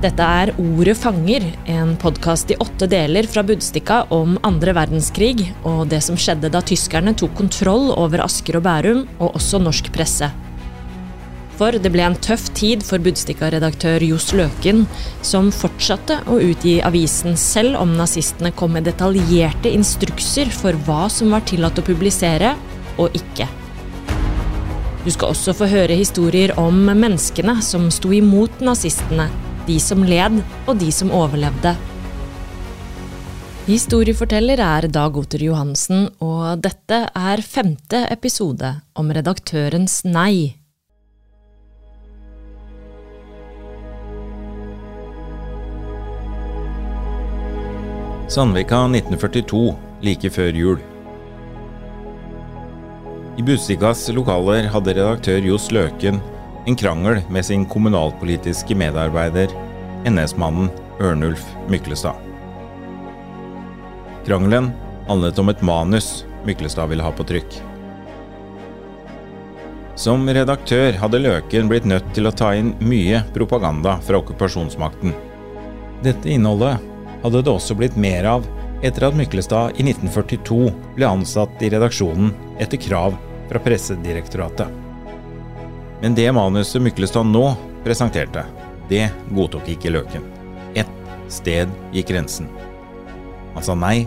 Dette er Ordet fanger, en podkast i åtte deler fra Budstikka om andre verdenskrig og det som skjedde da tyskerne tok kontroll over Asker og Bærum, og også norsk presse. For det ble en tøff tid for Budstikka-redaktør Johs Løken, som fortsatte å utgi avisen selv om nazistene kom med detaljerte instrukser for hva som var tillatt å publisere og ikke. Du skal også få høre historier om menneskene som sto imot nazistene, de som led og de som overlevde. Historieforteller er Dag Otter Johansen, og dette er femte episode om redaktørens nei. Sandvika 1942, like før jul. I Budstikkas lokaler hadde redaktør Johs Løken en krangel med sin kommunalpolitiske medarbeider, NS-mannen Ørnulf Myklestad. Krangelen handlet om et manus Myklestad ville ha på trykk. Som redaktør hadde Løken blitt nødt til å ta inn mye propaganda fra okkupasjonsmakten. Dette innholdet hadde det også blitt mer av etter at Myklestad i 1942 ble ansatt i redaksjonen etter krav fra Pressedirektoratet. Men det manuset Myklestad nå presenterte, det godtok ikke Løken. Ett sted gikk grensen. Han sa nei,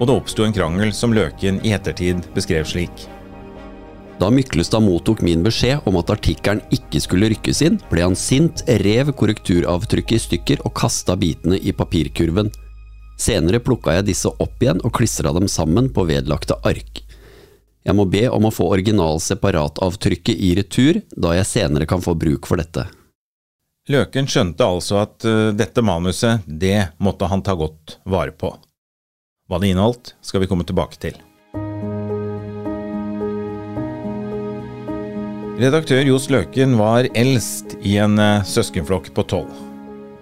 og det oppsto en krangel som Løken i ettertid beskrev slik. Da Myklestad mottok min beskjed om at artikkelen ikke skulle rykkes inn, ble han sint, rev korrekturavtrykket i stykker og kasta bitene i papirkurven. Senere plukka jeg disse opp igjen og klistra dem sammen på vedlagte ark. Jeg må be om å få original separatavtrykket i retur, da jeg senere kan få bruk for dette. Løken skjønte altså at uh, dette manuset, det måtte han ta godt vare på. Hva det inneholdt, skal vi komme tilbake til. Redaktør Johs Løken var eldst i en uh, søskenflokk på tolv.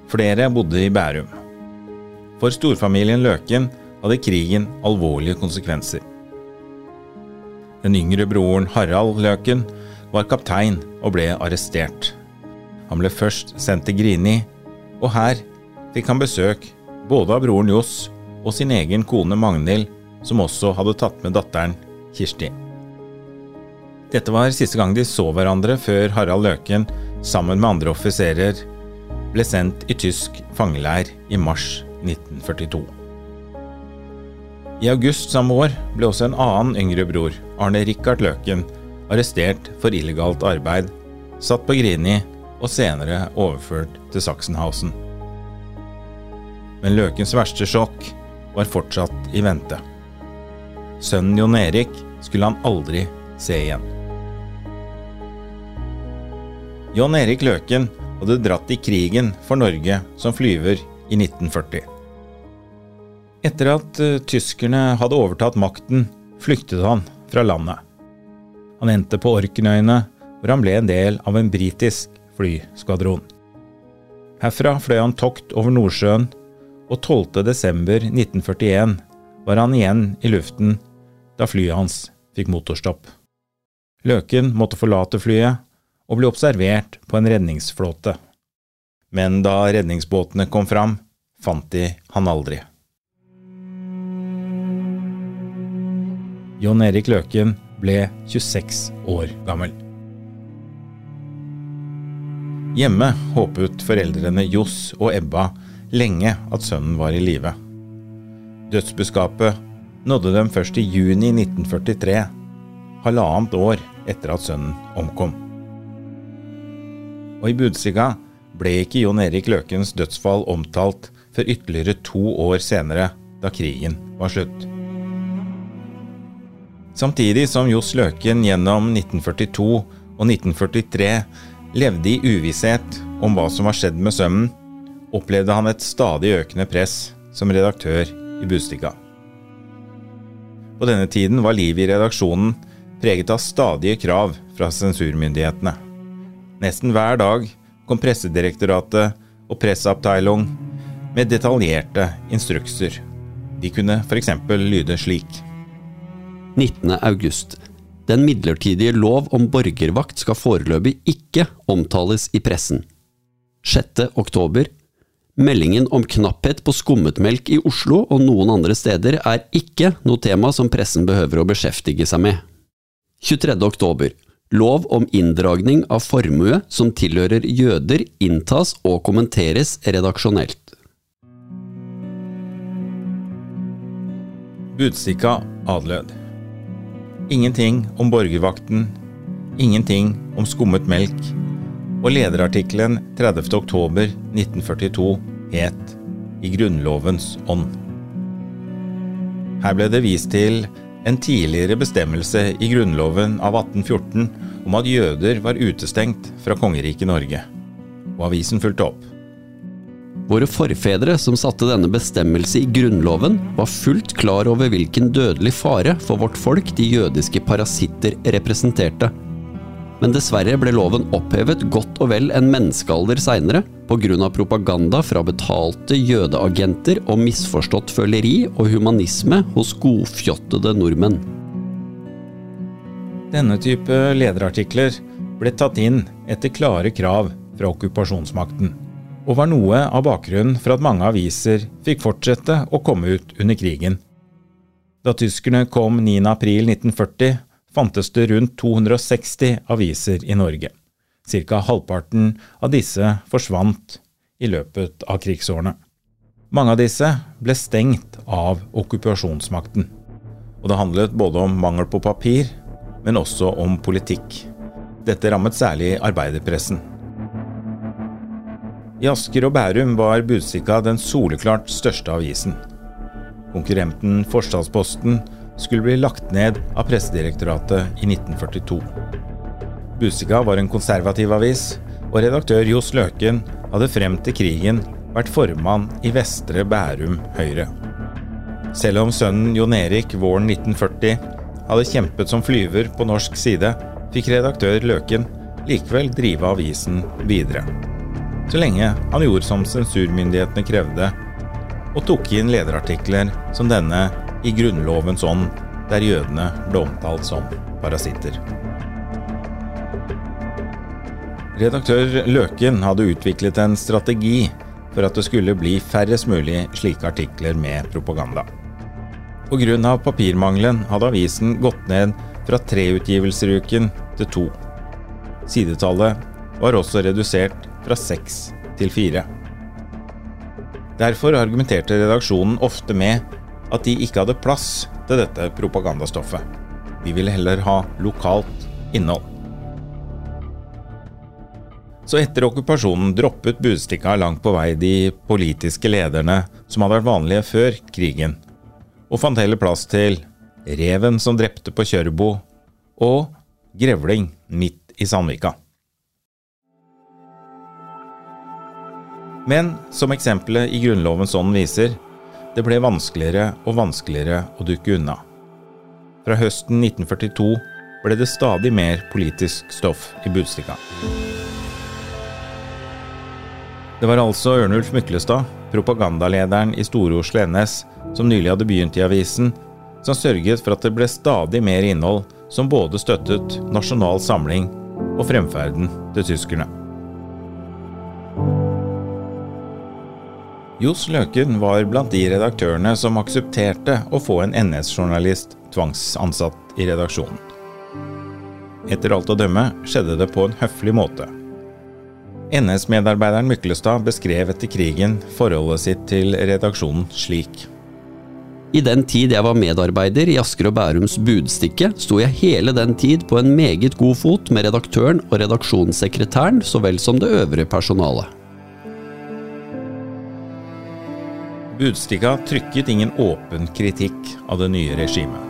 Flere bodde i Bærum. For storfamilien Løken hadde krigen alvorlige konsekvenser. Den yngre broren Harald Løken var kaptein og ble arrestert. Han ble først sendt til Grini, og her fikk han besøk både av broren Johs og sin egen kone Magnhild, som også hadde tatt med datteren Kirsti. Dette var siste gang de så hverandre før Harald Løken, sammen med andre offiserer, ble sendt i tysk fangeleir i mars 1942. I august samme år ble også en annen yngre bror, Arne Rikard Løken, arrestert for illegalt arbeid, satt på Grini og senere overført til Sachsenhausen. Men Løkens verste sjokk var fortsatt i vente. Sønnen Jon Erik skulle han aldri se igjen. Jon Erik Løken hadde dratt i krigen for Norge som flyver i 1940. Etter at uh, tyskerne hadde overtatt makten, flyktet han fra landet. Han endte på Orknøyene, hvor han ble en del av en britisk flyskvadron. Herfra fløy han tokt over Nordsjøen, og 12.12.1941 var han igjen i luften da flyet hans fikk motorstopp. Løken måtte forlate flyet og bli observert på en redningsflåte. Men da redningsbåtene kom fram, fant de han aldri. John Erik Løken ble 26 år gammel. Hjemme håpet foreldrene Johs og Ebba lenge at sønnen var i live. Dødsbudskapet nådde dem først i juni 1943, halvannet år etter at sønnen omkom. Og i Budsiga ble ikke Jon Erik Løkens dødsfall omtalt før ytterligere to år senere, da krigen var slutt. Samtidig som Johs Løken gjennom 1942 og 1943 levde i uvisshet om hva som var skjedd med sønnen, opplevde han et stadig økende press som redaktør i Bustika. På denne tiden var livet i redaksjonen preget av stadige krav fra sensurmyndighetene. Nesten hver dag kom Pressedirektoratet og Pressabteilung med detaljerte instrukser. De kunne f.eks. lyde slik. 19. august. Den midlertidige lov om borgervakt skal foreløpig ikke omtales i pressen. 6. oktober. Meldingen om knapphet på skummetmelk i Oslo og noen andre steder er ikke noe tema som pressen behøver å beskjeftige seg med. 23. oktober. Lov om inndragning av formue som tilhører jøder, inntas og kommenteres redaksjonelt. Budstikka adlød. Ingenting om borgervakten, ingenting om skummet melk, og lederartikkelen 30.10.1942 het I Grunnlovens ånd. Her ble det vist til en tidligere bestemmelse i Grunnloven av 1814 om at jøder var utestengt fra kongeriket Norge, og avisen fulgte opp. Våre forfedre som satte denne bestemmelse i Grunnloven, var fullt klar over hvilken dødelig fare for vårt folk de jødiske parasitter representerte men dessverre ble loven opphevet godt og vel en menneskealder seinere, pga. propaganda fra betalte jødeagenter og misforstått føleri og humanisme hos godfjottede nordmenn. Denne type lederartikler ble tatt inn etter klare krav fra okkupasjonsmakten, og var noe av bakgrunnen for at mange aviser fikk fortsette å komme ut under krigen. Da tyskerne kom 9.4.1940, fantes det rundt 260 aviser i Norge. Cirka halvparten av disse forsvant i løpet av krigsårene. Mange av disse ble stengt av okkupasjonsmakten. Og det handlet både om mangel på papir, men også om politikk. Dette rammet særlig arbeiderpressen. I Asker og Bærum var Budstikka den soleklart største avisen. Konkurrenten Forstadsposten skulle bli lagt ned av Pressedirektoratet i 1942. Busika var en konservativ avis, og redaktør Johs Løken hadde frem til krigen vært formann i Vestre Bærum Høyre. Selv om sønnen Jon Erik våren 1940 hadde kjempet som flyver på norsk side, fikk redaktør Løken likevel drive avisen videre. Så lenge han gjorde som sensurmyndighetene krevde, og tok inn lederartikler som denne i Grunnlovens ånd, der jødene ble omtalt som parasitter. Redaktør Løken hadde utviklet en strategi for at det skulle bli færrest mulig slike artikler med propaganda. Pga. papirmangelen hadde avisen gått ned fra tre utgivelser i uken til to. Sidetallet var også redusert fra seks til fire. Derfor argumenterte redaksjonen ofte med at de ikke hadde plass til dette propagandastoffet. De ville heller ha lokalt innhold. Så etter okkupasjonen droppet Budstikka langt på vei de politiske lederne som hadde vært vanlige før krigen, og fant heller plass til reven som drepte på Kjørbo, og grevling midt i Sandvika. Men som eksempelet i Grunnlovens ånd viser, det ble vanskeligere og vanskeligere å dukke unna. Fra høsten 1942 ble det stadig mer politisk stoff i Budstikka. Det var altså Ørnulf Myklestad, propagandalederen i Store-Oslo NS, som nylig hadde begynt i avisen, som sørget for at det ble stadig mer innhold som både støttet Nasjonal Samling og fremferden til tyskerne. Johs Løken var blant de redaktørene som aksepterte å få en NS-journalist tvangsansatt i redaksjonen. Etter alt å dømme skjedde det på en høflig måte. NS-medarbeideren Myklestad beskrev etter krigen forholdet sitt til redaksjonen slik. I den tid jeg var medarbeider i Asker og Bærums Budstikke, sto jeg hele den tid på en meget god fot med redaktøren og redaksjonssekretæren så vel som det øvrige personalet. Budstikka trykket ingen åpen kritikk av det nye regimet.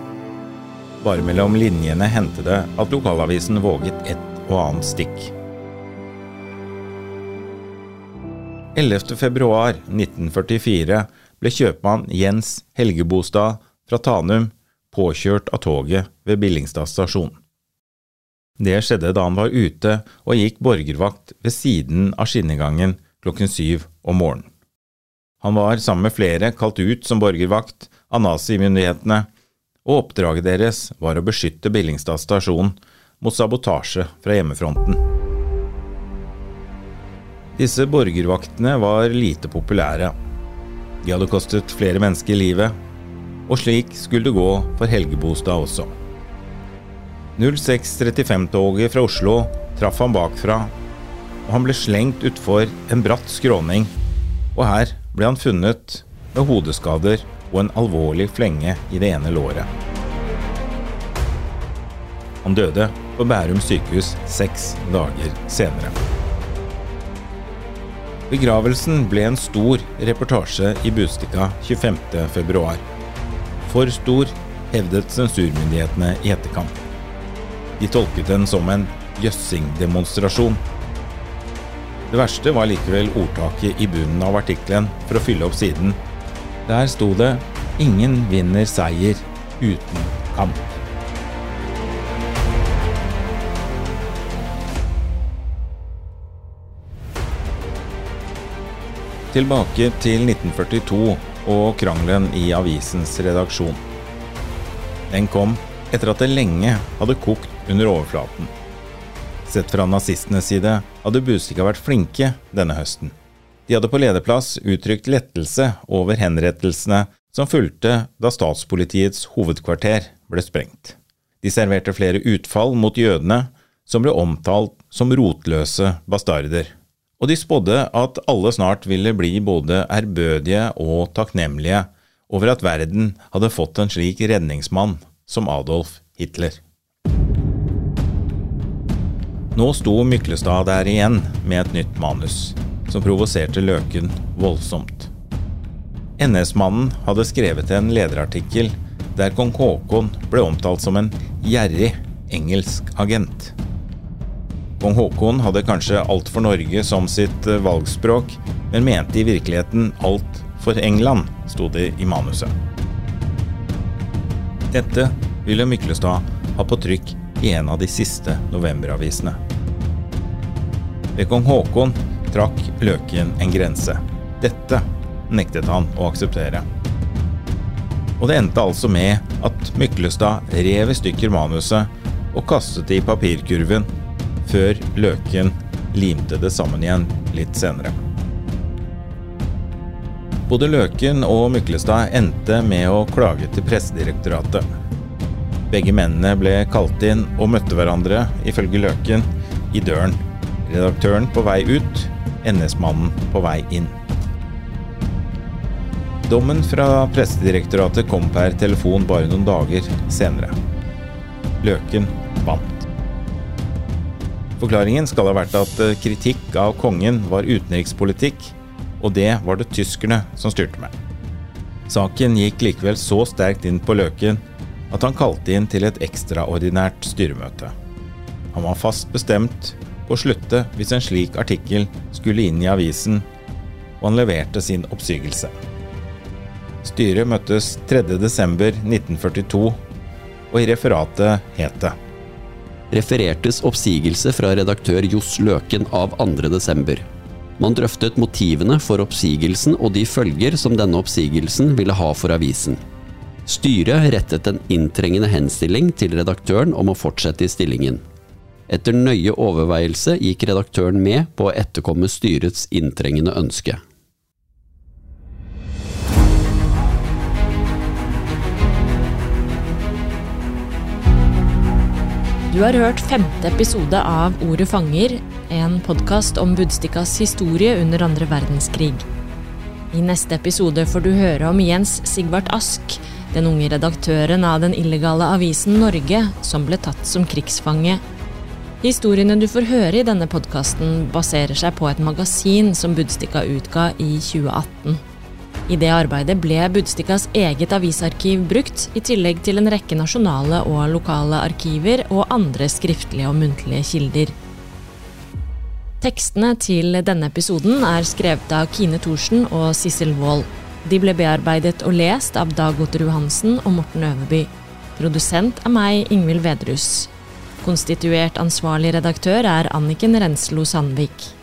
Bare mellom linjene hendte det at lokalavisen våget et og annet stikk. 11.2.1944 ble kjøpmann Jens Helgebostad fra Tanum påkjørt av toget ved Billingstad stasjon. Det skjedde da han var ute og gikk borgervakt ved siden av skinnegangen klokken syv om morgenen. Han var, sammen med flere, kalt ut som borgervakt av nazimyndighetene, og oppdraget deres var å beskytte Billingstad stasjon mot sabotasje fra hjemmefronten. Disse borgervaktene var lite populære. De hadde kostet flere mennesker livet, og slik skulle det gå for Helgebostad også. 0635-toget fra Oslo traff han bakfra, og han ble slengt utfor en bratt skråning, og her ble han funnet med hodeskader og en alvorlig flenge i det ene låret. Han døde på Bærum sykehus seks dager senere. Begravelsen ble en stor reportasje i Budstikka 25.2. For stor, hevdet sensurmyndighetene i etterkant. De tolket den som en jøssingdemonstrasjon. Det verste var likevel ordtaket i bunnen av artikkelen for å fylle opp siden. Der sto det 'Ingen vinner seier uten kamp'. Tilbake til 1942 og krangelen i avisens redaksjon. Den kom etter at det lenge hadde kokt under overflaten. Sett fra nazistenes side hadde Bustika vært flinke denne høsten. De hadde på lederplass uttrykt lettelse over henrettelsene som fulgte da statspolitiets hovedkvarter ble sprengt. De serverte flere utfall mot jødene, som ble omtalt som rotløse bastarder og de spådde at alle snart ville bli både ærbødige og takknemlige over at verden hadde fått en slik redningsmann som Adolf Hitler. Nå sto Myklestad der igjen med et nytt manus, som provoserte Løken voldsomt. NS-mannen hadde skrevet en lederartikkel der kong Haakon ble omtalt som en gjerrig engelsk agent. Kong Haakon hadde kanskje alt for Norge som sitt eh, valgspråk, men mente i virkeligheten alt for England, sto det i manuset. Dette ville Myklestad ha på trykk i en av de siste novemberavisene. Ved kong Haakon trakk Løken en grense. Dette nektet han å akseptere. Og det endte altså med at Myklestad rev i stykker manuset og kastet det i papirkurven før Løken limte det sammen igjen litt senere. Både Løken og Myklestad endte med å klage til Pressedirektoratet. Begge mennene ble kalt inn og møtte hverandre, ifølge Løken, i døren. Redaktøren på vei ut, NS-mannen på vei inn. Dommen fra Pressedirektoratet kom per telefon bare noen dager senere. Løken vant. Forklaringen skal ha vært at eh, kritikk av kongen var utenrikspolitikk, og det var det tyskerne som styrte med. Saken gikk likevel så sterkt inn på Løken at han kalte inn til et ekstraordinært styremøte. Han var fast bestemt å slutte hvis en slik artikkel skulle inn i avisen, og han leverte sin oppsigelse. Styret møttes 3.12.1942, og i referatet het det referertes oppsigelse fra redaktør Johs Løken av 2.12. Man drøftet motivene for oppsigelsen og de følger som denne oppsigelsen ville ha for avisen. Styret rettet en inntrengende henstilling til redaktøren om å fortsette i stillingen. Etter nøye overveielse gikk redaktøren med på å etterkomme styrets inntrengende ønske. Du har hørt femte episode av Ordet fanger, en podkast om Budstikkas historie under andre verdenskrig. I neste episode får du høre om Jens Sigvart Ask, den unge redaktøren av den illegale avisen Norge, som ble tatt som krigsfange. Historiene du får høre i denne podkasten, baserer seg på et magasin som Budstikka utga i 2018. I det arbeidet ble Budstikkas eget avisarkiv brukt, i tillegg til en rekke nasjonale og lokale arkiver og andre skriftlige og muntlige kilder. Tekstene til denne episoden er skrevet av Kine Thorsen og Sissel Wold. De ble bearbeidet og lest av Dag Otterud Hansen og Morten Øverby. Produsent er meg, Ingvild Vedrus. Konstituert ansvarlig redaktør er Anniken Renslo Sandvik.